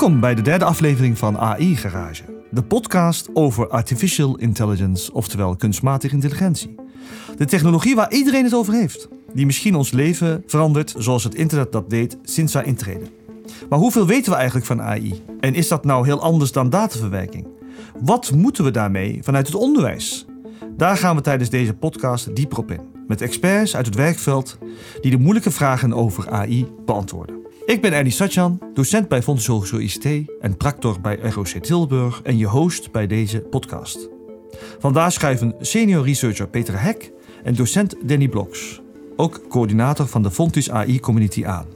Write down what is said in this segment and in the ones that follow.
Welkom bij de derde aflevering van AI Garage, de podcast over artificial intelligence, oftewel kunstmatige intelligentie. De technologie waar iedereen het over heeft, die misschien ons leven verandert zoals het internet dat deed sinds haar intreden. Maar hoeveel weten we eigenlijk van AI? En is dat nou heel anders dan dataverwerking? Wat moeten we daarmee vanuit het onderwijs? Daar gaan we tijdens deze podcast dieper op in. Met experts uit het werkveld die de moeilijke vragen over AI beantwoorden. Ik ben Ernie Satjan, docent bij Fontes Hogeschool ICT en practor bij ROC Tilburg en je host bij deze podcast. Vandaag schuiven senior researcher Peter Hek en docent Danny Bloks, ook coördinator van de Fontis AI Community aan.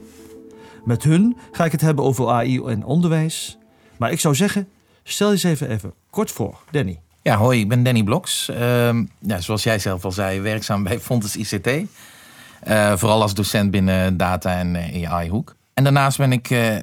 Met hun ga ik het hebben over AI en onderwijs. Maar ik zou zeggen, stel je eens even, even kort voor, Danny. Ja, hoi, ik ben Danny Bloks. Ehm, ja, zoals jij zelf al zei, werkzaam bij Fontes ICT. Uh, vooral als docent binnen data en eh, AI-hoek. En daarnaast ben ik uh,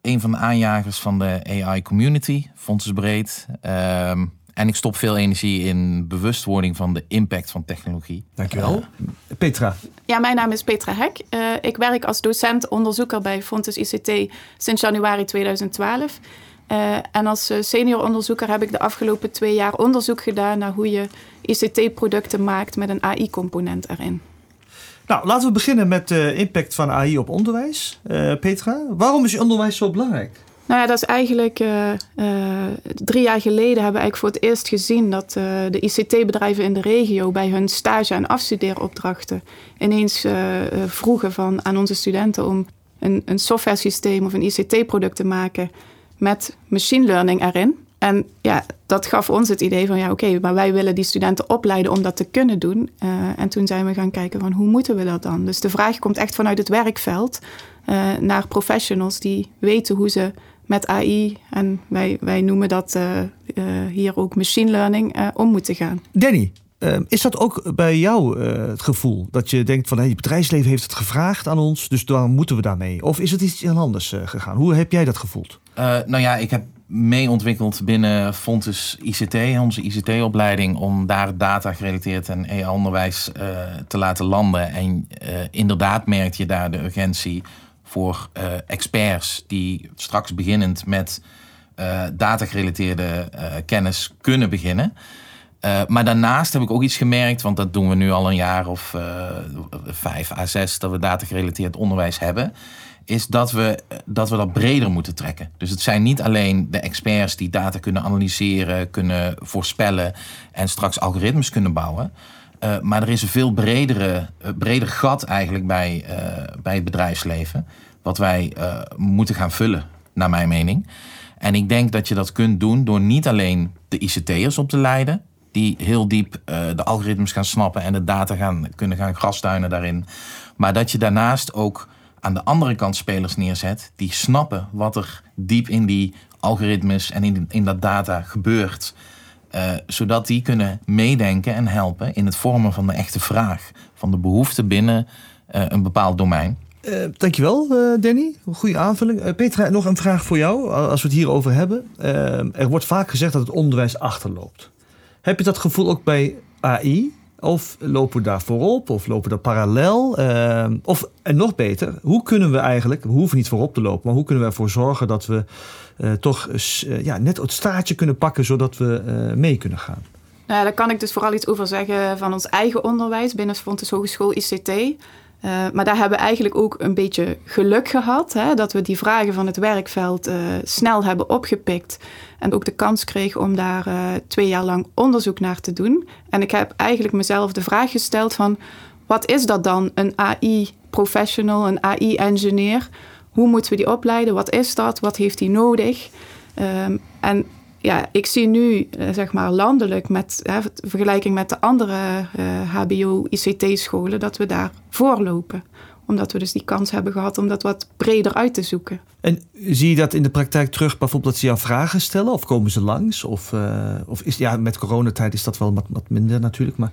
een van de aanjagers van de AI-community, Fontes Breed. Ehm, en ik stop veel energie in bewustwording van de impact van technologie. Dankjewel. Uh, Petra. Ja, mijn naam is Petra Hek. Uh, ik werk als docent-onderzoeker bij Fontes ICT sinds januari 2012. Uh, en als senior onderzoeker heb ik de afgelopen twee jaar onderzoek gedaan naar hoe je ICT-producten maakt met een AI-component erin. Nou, laten we beginnen met de impact van AI op onderwijs. Uh, Petra, waarom is onderwijs zo belangrijk? Nou ja, dat is eigenlijk uh, uh, drie jaar geleden hebben we eigenlijk voor het eerst gezien dat de ICT-bedrijven in de regio bij hun stage- en afstudeeropdrachten ineens vroegen van, aan onze studenten om een, een software systeem of een ICT-product te maken met machine learning erin. En ja, dat gaf ons het idee van ja, oké, maar wij willen die studenten opleiden om dat te kunnen doen. Uh, en toen zijn we gaan kijken van hoe moeten we dat dan? Dus de vraag komt echt vanuit het werkveld uh, naar professionals die weten hoe ze met AI, en wij, wij noemen dat uh, hier ook machine learning, om moeten gaan. Danny, is dat ook bij jou het gevoel? Dat je denkt van hey, het bedrijfsleven heeft het gevraagd aan ons, dus dan moeten we daarmee? Of is het iets anders gegaan? Hoe heb jij dat gevoeld? nou ja, ik heb mee ontwikkeld binnen Fontes ICT, onze ICT-opleiding, om daar data gerelateerd en AI-onderwijs uh, te laten landen. En uh, inderdaad merk je daar de urgentie voor uh, experts die straks beginnend met data-gerelateerde kennis kunnen beginnen. Maar daarnaast heb ik ook iets gemerkt, want dat doen we nu al een jaar of vijf à zes, dat we data-gerelateerd onderwijs hebben is dat we, dat we dat breder moeten trekken. Dus het zijn niet alleen de experts die data kunnen analyseren, kunnen voorspellen en straks algoritmes kunnen bouwen. Uh, maar er is een veel bredere, breder gat eigenlijk bij, bij het bedrijfsleven. Wat wij moeten gaan vullen, naar mijn mening. En ik denk dat je dat kunt doen door niet alleen de ICT'ers op te leiden. Die heel diep de algoritmes gaan snappen en de data gaan, kunnen gaan grastuinen daarin. Maar dat je daarnaast ook aan de andere kant spelers neerzet die snappen wat er diep in die algoritmes en in, in dat data gebeurt. Uh, zodat die kunnen meedenken en helpen in het vormen van de echte vraag, van de behoefte binnen uh, een bepaald domein. Uh, dankjewel, Danny. Goede aanvulling. Petra, nog een vraag voor jou, als we het hierover hebben. er wordt vaak gezegd dat het onderwijs achterloopt. Heb je dat gevoel ook bij AI? Of lopen we daar voorop? Of lopen we daar parallel? Uh, of, en nog beter, hoe kunnen we eigenlijk, we hoeven niet voorop te lopen, maar hoe kunnen we ervoor zorgen dat we uh, toch uh, ja, net het staartje kunnen pakken zodat we mee kunnen gaan? Nou daar kan ik dus vooral iets over zeggen van ons eigen onderwijs binnen Fontes Hogeschool ICT. Maar daar hebben we eigenlijk ook een beetje geluk gehad. Hè, dat we die vragen van het werkveld snel hebben opgepikt. En ook de kans kregen om daar uh, twee jaar lang onderzoek naar te doen. En ik heb eigenlijk mezelf de vraag gesteld van... wat is dat dan, een AI-professional, een AI-engineer? Hoe moeten we die opleiden? Wat is dat? Wat heeft die nodig? Um, en ja, ik zie nu, zeg maar landelijk, met hè, vergelijking met de andere HBO-ICT-scholen, dat we daar voorlopen omdat we dus die kans hebben gehad om dat wat breder uit te zoeken. En zie je dat in de praktijk terug, bijvoorbeeld dat ze jou vragen stellen? Of komen ze langs? Of, uh, of is, ja, met coronatijd is dat wel wat, wat minder natuurlijk. Maar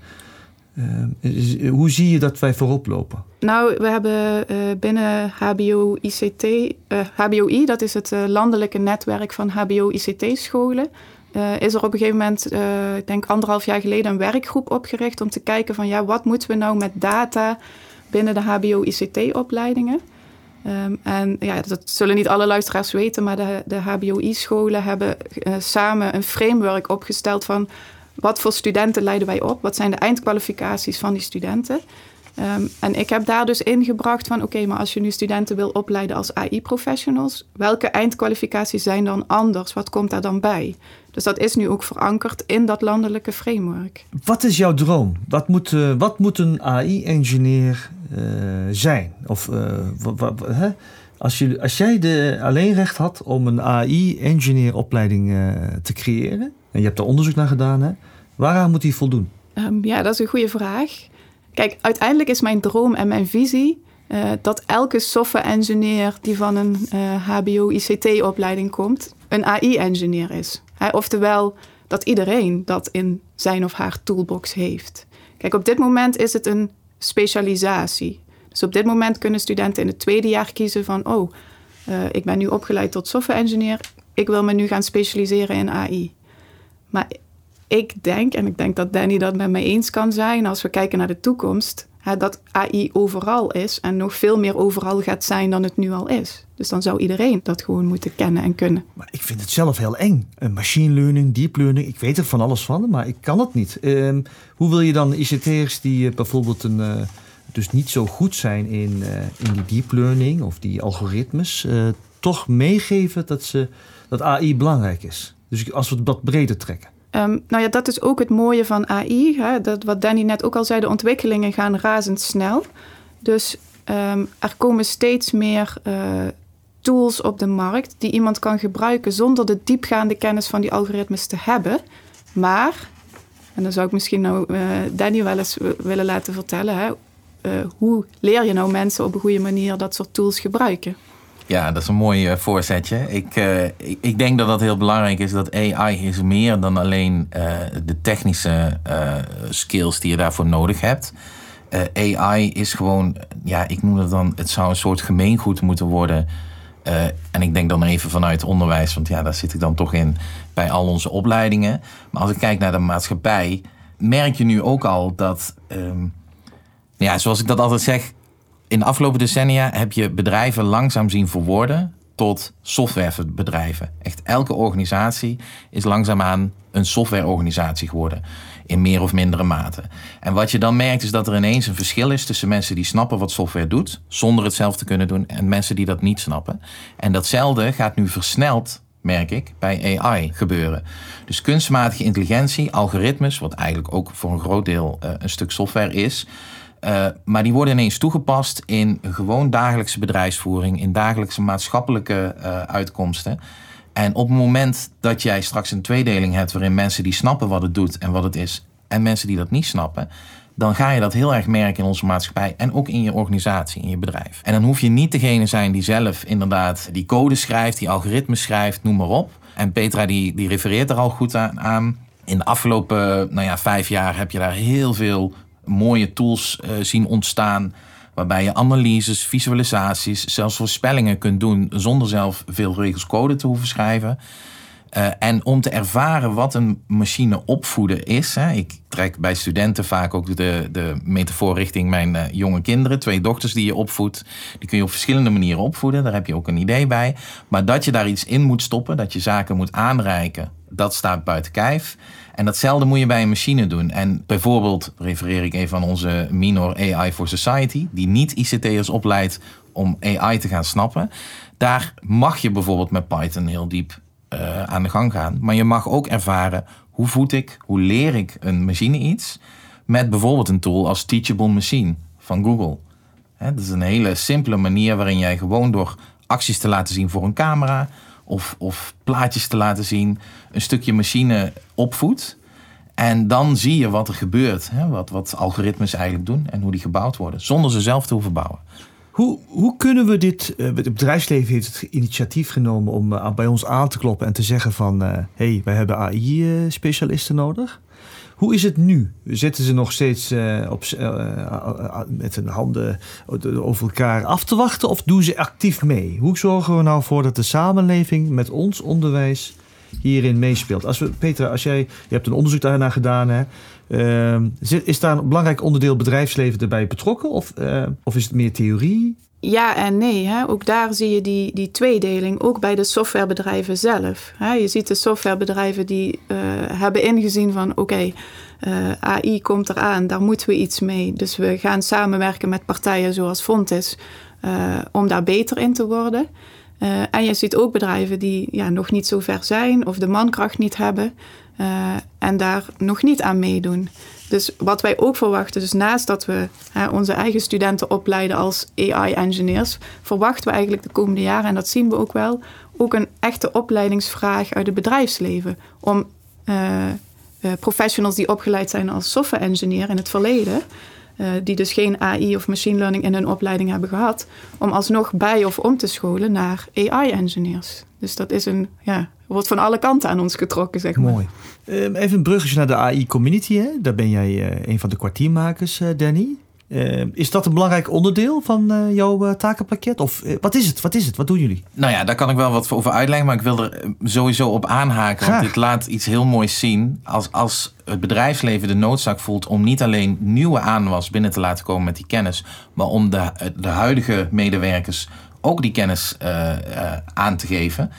uh, hoe zie je dat wij voorop lopen? Nou, we hebben uh, binnen HBO-ICT, HBOI, dat is het landelijke netwerk van HBO-ICT-scholen. is er op een gegeven moment, ik denk anderhalf jaar geleden, een werkgroep opgericht om te kijken van ja, wat moeten we nou met data binnen de HBO-ICT-opleidingen. Ehm, en ja, dat zullen niet alle luisteraars weten, maar de, de HBOI-scholen hebben uh, samen een framework opgesteld van wat voor studenten leiden wij op? Wat zijn de eindkwalificaties van die studenten? Ehm, en ik heb daar dus ingebracht van oké, maar als je nu studenten wil opleiden als AI-professionals, welke eindkwalificaties zijn dan anders? Wat komt daar dan bij? Dus dat is nu ook verankerd in dat landelijke framework. Wat is jouw droom? Wat moet, uh, wat moet een AI-engineer uh, zijn? Of uh, als, je, als jij de, alleen recht had om een AI-engineeropleiding te creëren, en je hebt er onderzoek naar gedaan, hè, waaraan moet hij voldoen? Um, ja, dat is een goede vraag. Kijk, uiteindelijk is mijn droom en mijn visie uh, dat elke software-engineer die van een HBO-ICT-opleiding komt, een AI-engineer is. oftewel, dat iedereen dat in zijn of haar toolbox heeft. Kijk, op dit moment is het een specialisatie. Dus op dit moment kunnen studenten in het tweede jaar kiezen van, oh, uh, ik ben nu opgeleid tot software-engineer, ik wil me nu gaan specialiseren in AI. Maar ik denk, en ik denk dat Danny dat met mij eens kan zijn, als we kijken naar de toekomst, hè, dat AI overal is en nog veel meer overal gaat zijn dan het nu al is. Dus dan zou iedereen dat gewoon moeten kennen en kunnen. Maar ik vind het zelf heel eng. Machine learning, deep learning, ik weet er van alles van, maar ik kan het niet. Uh, hoe wil je dan ICT'ers die uh, bijvoorbeeld een, uh, dus niet zo goed zijn in, uh, in die deep learning of die algoritmes, toch meegeven dat, ze, dat AI belangrijk is? Dus als we dat breder trekken. Um, nou ja, dat is ook het mooie van AI. Hè? Dat, wat Danny net ook al zei, de ontwikkelingen gaan razendsnel. Dus um, er komen steeds meer uh, tools op de markt die iemand kan gebruiken zonder de diepgaande kennis van die algoritmes te hebben. Maar, en dan zou ik misschien nou uh, Danny wel eens willen laten vertellen, hè? Uh, hoe leer je nou mensen op een goede manier dat soort tools gebruiken? Ja, dat is een mooi uh, voorzetje. Ik, uh, ik, denk dat dat heel belangrijk is. Dat AI is meer dan alleen uh, de technische skills die je daarvoor nodig hebt. AI is gewoon, ja, ik noem het dan, het zou een soort gemeengoed moeten worden. en ik denk dan even vanuit onderwijs, want ja, daar zit ik dan toch in bij al onze opleidingen. Maar als ik kijk naar de maatschappij, merk je nu ook al dat, um, ja, zoals ik dat altijd zeg, in de afgelopen decennia heb je bedrijven langzaam zien verworden tot softwarebedrijven. Echt elke organisatie is langzaamaan een softwareorganisatie geworden. In meer of mindere mate. En wat je dan merkt is dat er ineens een verschil is tussen mensen die snappen wat software doet, zonder het zelf te kunnen doen, en mensen die dat niet snappen. En datzelfde gaat nu versneld merk ik, bij AI gebeuren. Dus kunstmatige intelligentie, algoritmes, wat eigenlijk ook voor een groot deel uh, een stuk software is, uh, maar die worden ineens toegepast in gewoon dagelijkse bedrijfsvoering, in dagelijkse maatschappelijke uh, uitkomsten. En op het moment dat jij straks een tweedeling hebt waarin mensen die snappen wat het doet en wat het is, en mensen die dat niet snappen, dan ga je dat heel erg merken in onze maatschappij en ook in je organisatie, in je bedrijf. En dan hoef je niet degene zijn die zelf inderdaad die code schrijft, die algoritmes schrijft, noem maar op. En Petra die, die refereert er al goed aan. In de afgelopen nou ja, vijf jaar heb je daar heel veel mooie tools uh, zien ontstaan. Waarbij je analyses, visualisaties, zelfs voorspellingen kunt doen zonder zelf veel regels code te hoeven schrijven. Uh, en om te ervaren wat een machine opvoeden is. Hè, ik trek bij studenten vaak ook de, de metafoor richting mijn uh, jonge kinderen. Twee dochters die je opvoedt. Die kun je op verschillende manieren opvoeden. Daar heb je ook een idee bij. Maar dat je daar iets in moet stoppen. Dat je zaken moet aanreiken. Dat staat buiten kijf. En datzelfde moet je bij een machine doen. En bijvoorbeeld refereer ik even aan onze minor AI for Society, die niet ICT'ers opleidt om AI te gaan snappen. Daar mag je bijvoorbeeld met Python heel diep uh, aan de gang gaan. Maar je mag ook ervaren hoe voed ik, hoe leer ik een machine iets. Met bijvoorbeeld een tool als Teachable Machine van Google. Dat is een hele simpele manier waarin jij gewoon door acties te laten zien voor een camera of, of plaatjes te laten zien, een stukje machine opvoedt. En dan zie je wat er gebeurt? Wat, wat algoritmes eigenlijk doen en hoe die gebouwd worden, zonder ze zelf te hoeven bouwen. Hoe, hoe kunnen we dit, uh, het bedrijfsleven heeft het initiatief genomen om uh, bij ons aan te kloppen en te zeggen van, hé, uh, hey, wij hebben AI-specialisten nodig. Hoe is het nu? Zitten ze nog steeds op, met hun handen over elkaar af te wachten of doen ze actief mee? Hoe zorgen we nou voor dat de samenleving met ons onderwijs hierin meespeelt? Als we, Peter, als jij, je hebt een onderzoek daarna gedaan, hè? Uh, is daar een belangrijk onderdeel bedrijfsleven erbij betrokken of, of is het meer theorie? ja en nee. Hè. Ook daar zie je die, die tweedeling, ook bij de softwarebedrijven zelf. Hè. Je ziet de softwarebedrijven die uh, hebben ingezien van oké, uh, AI komt eraan, daar moeten we iets mee. Dus we gaan samenwerken met partijen zoals Fontis om daar beter in te worden. En je ziet ook bedrijven die ja, nog niet zo ver zijn of de mankracht niet hebben en daar nog niet aan meedoen. Dus wat wij ook verwachten, dus naast dat we onze eigen studenten opleiden als AI-engineers, verwachten we eigenlijk de komende jaren, en dat zien we ook wel, ook een echte opleidingsvraag uit het bedrijfsleven. Om uh, uh, professionals die opgeleid zijn als software-engineer in het verleden, uh, die dus geen AI of machine learning in hun opleiding hebben gehad, om alsnog bij of om te scholen naar AI-engineers. Dus dat is een, ja, wordt van alle kanten aan ons getrokken, zeg maar. Mooi. Uh, even een bruggetje naar de AI-community. Daar ben jij uh, een van de kwartiermakers, uh, Danny. is dat een belangrijk onderdeel van jouw takenpakket? Of wat is het? Wat is het? Wat doen jullie? Nou ja, daar kan ik wel wat over uitleggen, maar ik wil er sowieso op aanhaken. Graag. Want dit laat iets heel moois zien. Als, als het bedrijfsleven de noodzaak voelt om niet alleen nieuwe aanwas binnen te laten komen met die kennis, maar om de, de huidige medewerkers ook die kennis aan te geven.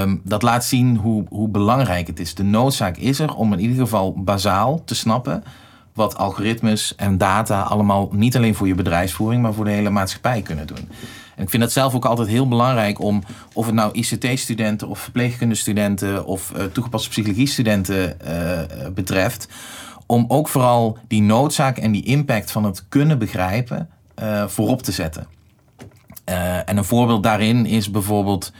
Um, dat laat zien hoe, hoe belangrijk het is. De noodzaak is er om in ieder geval bazaal te snappen wat algoritmes en data allemaal niet alleen voor je bedrijfsvoering, maar voor de hele maatschappij kunnen doen. En ik vind dat zelf ook altijd heel belangrijk om, of het nou ICT-studenten of verpleegkundestudenten of uh, toegepaste psychologie-studenten uh, betreft, om ook vooral die noodzaak en die impact van het kunnen begrijpen voorop te zetten. en een voorbeeld daarin is bijvoorbeeld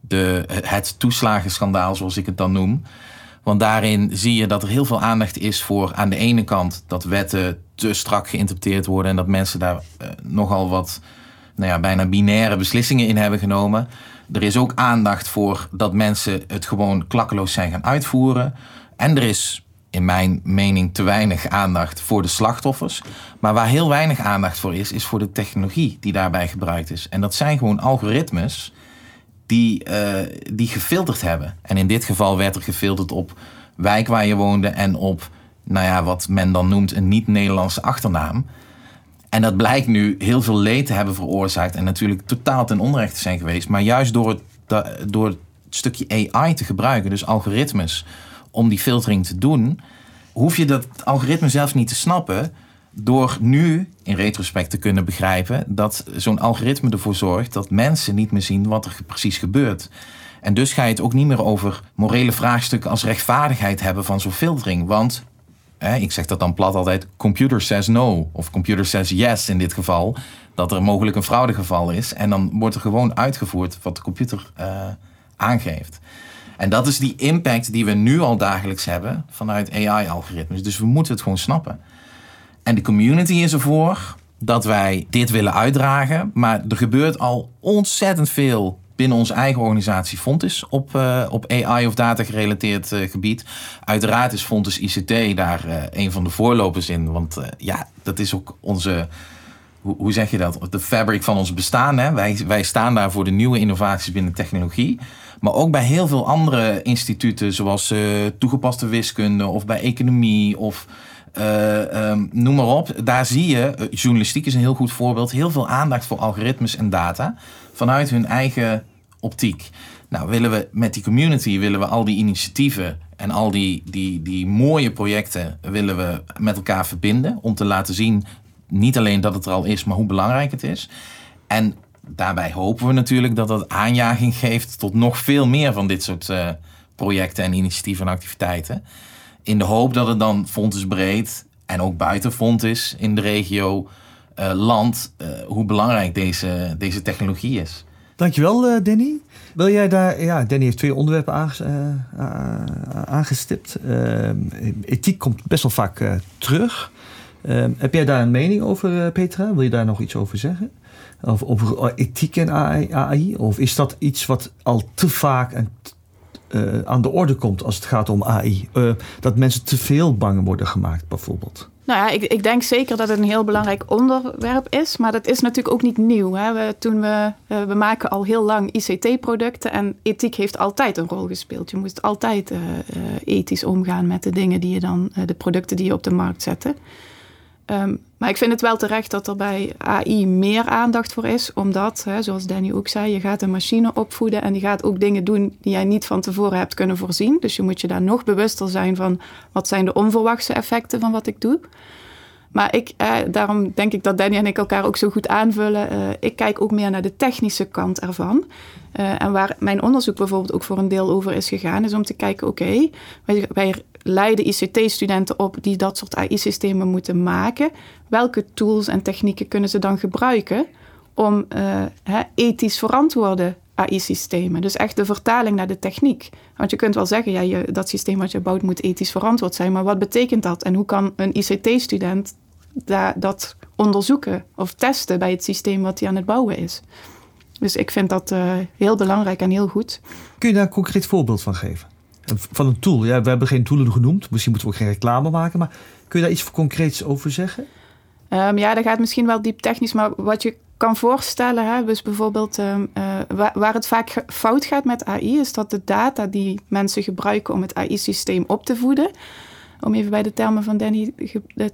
de, het toeslagenschandaal, zoals ik het dan noem. Want daarin zie je dat er heel veel aandacht is voor aan de ene kant dat wetten te strak geïnterpreteerd worden en dat mensen daar uh, nogal wat nou ja, bijna binaire beslissingen in hebben genomen. Er is ook aandacht voor dat mensen het gewoon klakkeloos zijn gaan uitvoeren. En er is in mijn mening te weinig aandacht voor de slachtoffers. Maar waar heel weinig aandacht voor is, is voor de technologie die daarbij gebruikt is. En dat zijn gewoon algoritmes die, uh, die gefilterd hebben. En in dit geval werd er gefilterd op wijk waar je woonde en op, nou ja, wat men dan noemt een niet-Nederlandse achternaam. En dat blijkt nu heel veel leed te hebben veroorzaakt en natuurlijk totaal ten onrechte te zijn geweest. Maar juist door het, door het stukje AI te gebruiken, dus algoritmes, om die filtering te doen, hoef je dat algoritme zelfs niet te snappen. Door nu in retrospect te kunnen begrijpen dat zo'n algoritme ervoor zorgt dat mensen niet meer zien wat er precies gebeurt. En dus ga je het ook niet meer over morele vraagstukken als rechtvaardigheid hebben van zo'n filtering. Want, ik zeg dat dan plat altijd, computer says no of computer says yes in dit geval. Dat er mogelijk een fraudegeval is. En dan wordt er gewoon uitgevoerd wat de computer uh, aangeeft. En dat is die impact die we nu al dagelijks hebben vanuit AI-algoritmes. Dus we moeten het gewoon snappen. En de community is ervoor dat wij dit willen uitdragen. Maar er gebeurt al ontzettend veel binnen onze eigen organisatie Fontis op, uh, op AI of data gerelateerd uh, gebied. Uiteraard is Fontis ICT daar uh, een van de voorlopers in. Want ja, dat is ook onze, hoe, hoe, zeg je dat? De fabric van ons bestaan. Hè? Wij, wij staan daar voor de nieuwe innovaties binnen technologie. Maar ook bij heel veel andere instituten, zoals toegepaste wiskunde of bij economie of uh, um, noem maar op. Daar zie je, journalistiek is een heel goed voorbeeld, heel veel aandacht voor algoritmes en data vanuit hun eigen optiek. Nou, willen we met die community, willen we al die initiatieven en al die, die, die mooie projecten willen we met elkaar verbinden om te laten zien, niet alleen dat het er al is, maar hoe belangrijk het is. En daarbij hopen we natuurlijk dat dat aanjaging geeft tot nog veel meer van dit soort uh, projecten en initiatieven en activiteiten. In de hoop dat het dan Fontes breed en ook buiten Fontes in de regio uh, land uh, hoe belangrijk deze, deze technologie is. Dankjewel, uh, Danny. Wil jij daar, ja, Danny heeft twee onderwerpen aanges, aangestipt. Ehm, ethiek komt best wel vaak terug. Ehm, heb jij daar een mening over, Petra? Wil je daar nog iets over zeggen? Of over ethiek en AI? Of is dat iets wat al te vaak en uh, aan de orde komt als het gaat om AI. Uh, dat mensen te veel bang worden gemaakt, bijvoorbeeld. Nou ja, ik, ik, denk zeker dat het een heel belangrijk onderwerp is. Maar dat is natuurlijk ook niet nieuw. Hè. We, toen we, uh, we maken al heel lang ICT-producten. En ethiek heeft altijd een rol gespeeld. Je moet altijd ethisch omgaan met de dingen die je dan, de producten die je op de markt zet. Um, Maar ik vind het wel terecht dat er bij AI meer aandacht voor is. Omdat, hè, zoals Danny ook zei, je gaat een machine opvoeden. En die gaat ook dingen doen die jij niet van tevoren hebt kunnen voorzien. Dus je moet je daar nog bewuster zijn van wat zijn de onverwachte effecten van wat ik doe. Maar ik, eh, daarom denk ik dat Danny en ik elkaar ook zo goed aanvullen. Eh, ik kijk ook meer naar de technische kant ervan. Uh, en waar mijn onderzoek bijvoorbeeld ook voor een deel over is gegaan, is om te kijken: oké, wij, wij, leiden ICT-studenten op die dat soort AI-systemen moeten maken. Welke tools en technieken kunnen ze dan gebruiken om uh, ethisch verantwoorde AI-systemen. Dus echt de vertaling naar de techniek. Want je kunt wel zeggen, ja, je, dat systeem wat je bouwt moet ethisch verantwoord zijn. Maar wat betekent dat? En hoe kan een ICT-student dat onderzoeken of testen bij het systeem wat hij aan het bouwen is? Dus ik vind dat uh, heel belangrijk en heel goed. Kun je daar een concreet voorbeeld van geven? Van een tool. Ja, we hebben geen toolen genoemd. Misschien moeten we ook geen reclame maken. Maar kun je daar iets concreets over zeggen? Um, ja, dat gaat misschien wel diep technisch. Maar wat je kan voorstellen, hè, dus bijvoorbeeld um, uh, waar, het vaak fout gaat met AI, is dat de data die mensen gebruiken om het AI-systeem op te voeden, om even bij de termen van Danny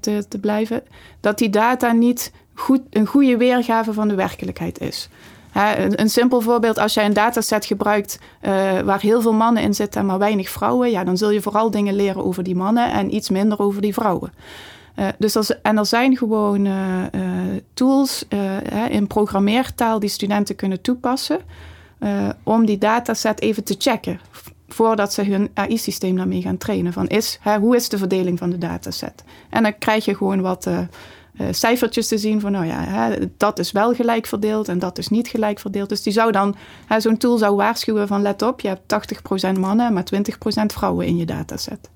te, te blijven, dat die data niet goed, een goede weergave van de werkelijkheid is. Een, simpel voorbeeld, als jij een dataset gebruikt uh, waar heel veel mannen in zitten en maar weinig vrouwen, ja, dan zul je vooral dingen leren over die mannen en iets minder over die vrouwen. Uh, dus als, en er zijn gewoon uh, tools in programmeertaal die studenten kunnen toepassen om die dataset even te checken voordat ze hun AI-systeem daarmee gaan trainen. Van is, hoe is de verdeling van de dataset? En dan krijg je gewoon wat uh, cijfertjes te zien van, nou ja, hè, dat is wel gelijk verdeeld en dat is niet gelijk verdeeld. Dus die zou dan, zo'n tool zou waarschuwen van, let op, je hebt 80% mannen, maar 20% vrouwen in je dataset.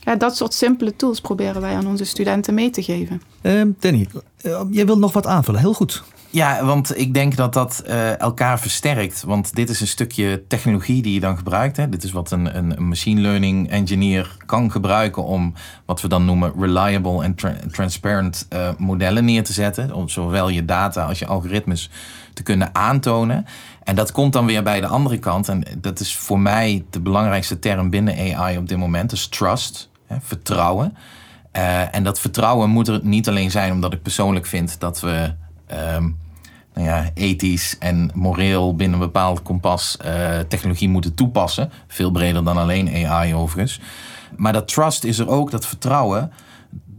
Ja, dat soort simpele tools proberen wij aan onze studenten mee te geven. Uh, Danny, uh, jij wilt nog wat aanvullen. Heel goed. Ja, want ik denk dat dat uh, elkaar versterkt. Want dit is een stukje technologie die je dan gebruikt. Hè. Dit is wat een, een machine learning engineer kan gebruiken om wat we dan noemen reliable en tra transparent uh, modellen neer te zetten. Om zowel je data als je algoritmes te kunnen aantonen. En dat komt dan weer bij de andere kant. En dat is voor mij de belangrijkste term binnen AI op dit moment. is trust, vertrouwen. Uh, en dat vertrouwen moet er niet alleen zijn omdat ik persoonlijk vind dat we um, nou ja, ethisch en moreel binnen een bepaald kompas uh, technologie moeten toepassen. Veel breder dan alleen AI overigens. Maar dat trust is er ook, dat vertrouwen,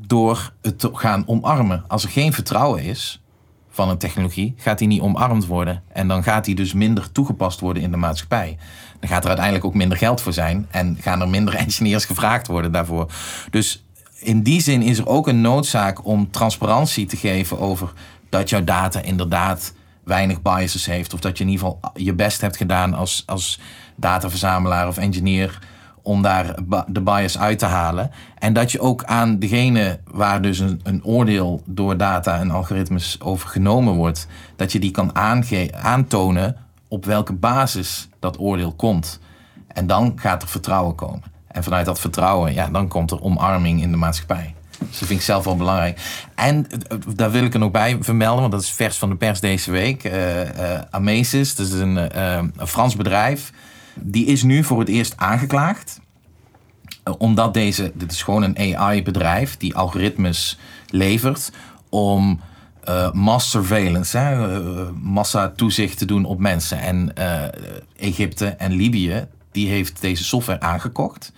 door het te gaan omarmen. Als er geen vertrouwen is van een technologie, gaat die niet omarmd worden. En dan gaat die dus minder toegepast worden in de maatschappij. Dan gaat er uiteindelijk ook minder geld voor zijn en gaan er minder engineers gevraagd worden daarvoor. Dus in die zin is er ook een noodzaak om transparantie te geven over dat jouw data inderdaad weinig biases heeft. Of dat je in ieder geval je best hebt gedaan als, als dataverzamelaar of engineer om daar de bias uit te halen. En dat je ook aan degene waar dus een, een oordeel door data en algoritmes over genomen wordt, dat je die kan aantonen op welke basis dat oordeel komt. En dan gaat er vertrouwen komen. En vanuit dat vertrouwen, ja, dan komt er omarming in de maatschappij. Dus dat vind ik zelf wel belangrijk. En eh, daar wil ik er nog bij vermelden, want dat is vers van de pers deze week. Uh, uh, Amesis, dat is een, een, Frans bedrijf. Die is nu voor het eerst aangeklaagd. omdat deze, dit is gewoon een AI-bedrijf die algoritmes levert om mass surveillance, hè, massa toezicht te doen op mensen. En Egypte en Libië, die heeft deze software aangekocht.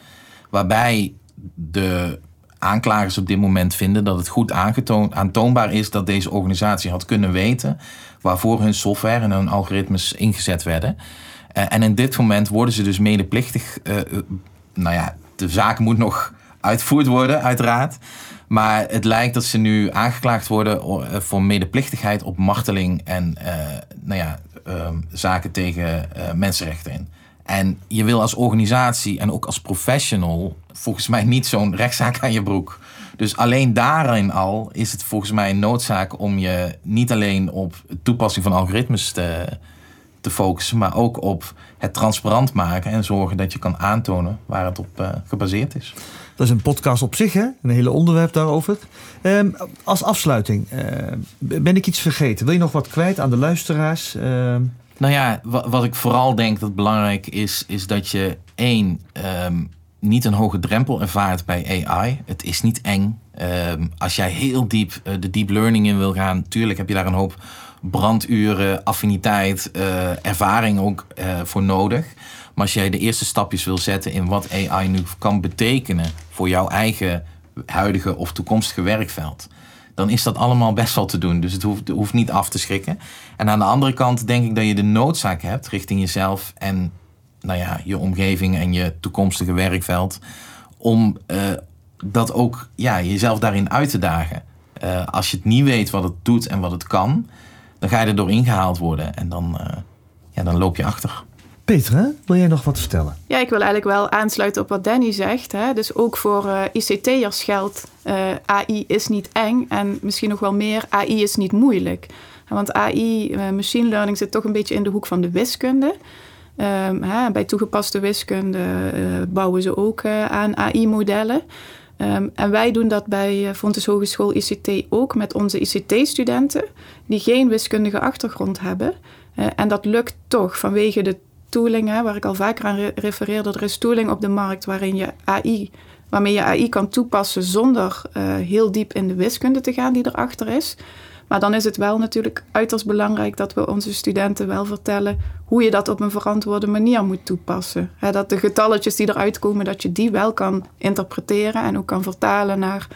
Waarbij de aanklagers op dit moment vinden dat het goed aantoonbaar is dat deze organisatie had kunnen weten waarvoor hun software en hun algoritmes ingezet werden. En in dit moment worden ze dus medeplichtig. Nou ja, de zaak moet nog uitgevoerd worden, uiteraard. Maar het lijkt dat ze nu aangeklaagd worden voor medeplichtigheid op marteling en nou ja, ehm, zaken tegen mensenrechten in. En je wil als organisatie en ook als professional volgens mij niet zo'n rechtszaak aan je broek. Dus alleen daarin al is het volgens mij een noodzaak om je niet alleen op toepassing van algoritmes te, te focussen, maar ook op het transparant maken en zorgen dat je kan aantonen waar het op uh, gebaseerd is. Dat is een podcast op zich, hè? een hele onderwerp daarover. Um, als afsluiting, uh, ben ik iets vergeten? Wil je nog wat kwijt aan de luisteraars? Uh... Nou ja, wat ik vooral denk dat belangrijk is, is dat je één, um, niet een hoge drempel ervaart bij AI. Het is niet eng. Ehm, als jij heel diep eh, de deep learning in wil gaan, tuurlijk heb je daar een hoop branduren, affiniteit, uh, ervaring ook uh, voor nodig. Maar als jij de eerste stapjes wil zetten in wat AI nu kan betekenen voor jouw eigen huidige of toekomstige werkveld, dan is dat allemaal best wel te doen. Dus het hoeft, niet af te schrikken. En aan de andere kant denk ik dat je de noodzaak hebt richting jezelf en nou ja, je omgeving en je toekomstige werkveld om uh, dat ook ja, jezelf daarin uit te dagen. Als je het niet weet wat het doet en wat het kan, dan ga je er doorheen gehaald worden en dan, uh, ja, dan loop je achter. Petra, wil jij nog wat vertellen? Ja, ik wil eigenlijk wel aansluiten op wat Danny zegt. Hè. Dus ook voor uh, ICT'ers geldt, AI is niet eng en misschien nog wel meer, AI is niet moeilijk. Want AI, machine learning, zit toch een beetje in de hoek van de wiskunde. Um, hè, bij toegepaste wiskunde bouwen ze ook aan AI-modellen. Um, en wij doen dat bij Fontes Hogeschool ICT ook met onze ICT-studenten die geen wiskundige achtergrond hebben. Uh, en dat lukt toch vanwege de tooling, waar ik al vaker aan re refereerde. Er is tooling op de markt waarin je AI, waarmee je AI kan toepassen zonder uh, heel diep in de wiskunde te gaan die erachter is. Maar dan is het wel natuurlijk uiterst belangrijk dat we onze studenten wel vertellen hoe je dat op een verantwoorde manier moet toepassen. Dat de getalletjes die eruit komen, dat je die wel kan interpreteren en ook kan vertalen naar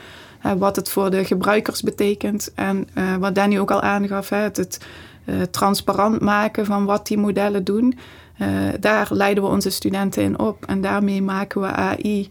wat het voor de gebruikers betekent. En uh, wat Danny ook al aangaf, he, het, uh, transparant maken van wat die modellen doen. Uh, daar leiden we onze studenten in op en daarmee maken we AI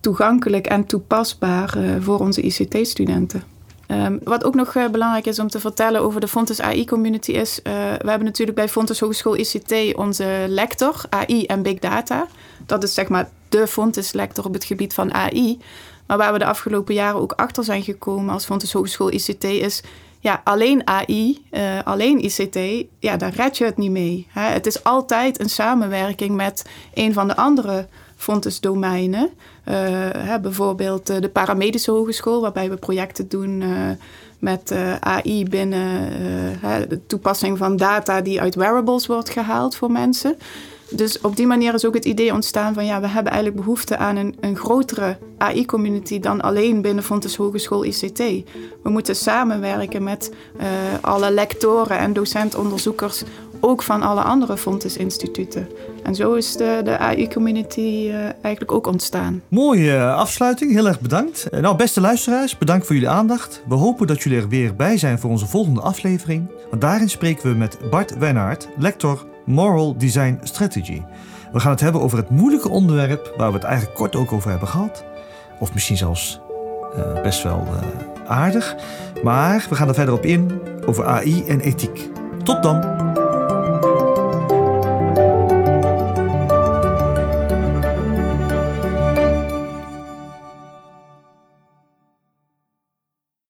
toegankelijk en toepasbaar voor onze ICT-studenten. Um, wat ook nog uh, belangrijk is om te vertellen over de Fontes AI-community is... Uh, we hebben natuurlijk bij Fontes Hogeschool ICT onze lector AI en Big Data. Dat is zeg maar de Fontes-lector op het gebied van AI. Maar waar we de afgelopen jaren ook achter zijn gekomen als Fontes Hogeschool ICT is... Ja, alleen AI, uh, alleen ICT, ja, daar red je het niet mee. Hè? Het is altijd een samenwerking met een van de andere Fontes domeinen. Uh, hè, bijvoorbeeld de paramedische hogeschool, waarbij we projecten doen uh, met AI binnen de toepassing van data die uit wearables wordt gehaald voor mensen. Dus op die manier is ook het idee ontstaan van ja, we hebben eigenlijk behoefte aan een, een grotere AI-community dan alleen binnen Fontes Hogeschool ICT. We moeten samenwerken met alle lectoren en docent-onderzoekers ook van alle andere Fontes-instituten. En zo is de, de AI-community uh, eigenlijk ook ontstaan. Mooie afsluiting, heel erg bedankt. Nou, beste luisteraars, bedankt voor jullie aandacht. We hopen dat jullie er weer bij zijn voor onze volgende aflevering. Want daarin spreken we met Bart Wijnaert, lector Moral Design Strategy. We gaan het hebben over het moeilijke onderwerp waar we het eigenlijk kort ook over hebben gehad. Of misschien zelfs best wel aardig. Maar we gaan er verder op in over AI en ethiek. Tot dan!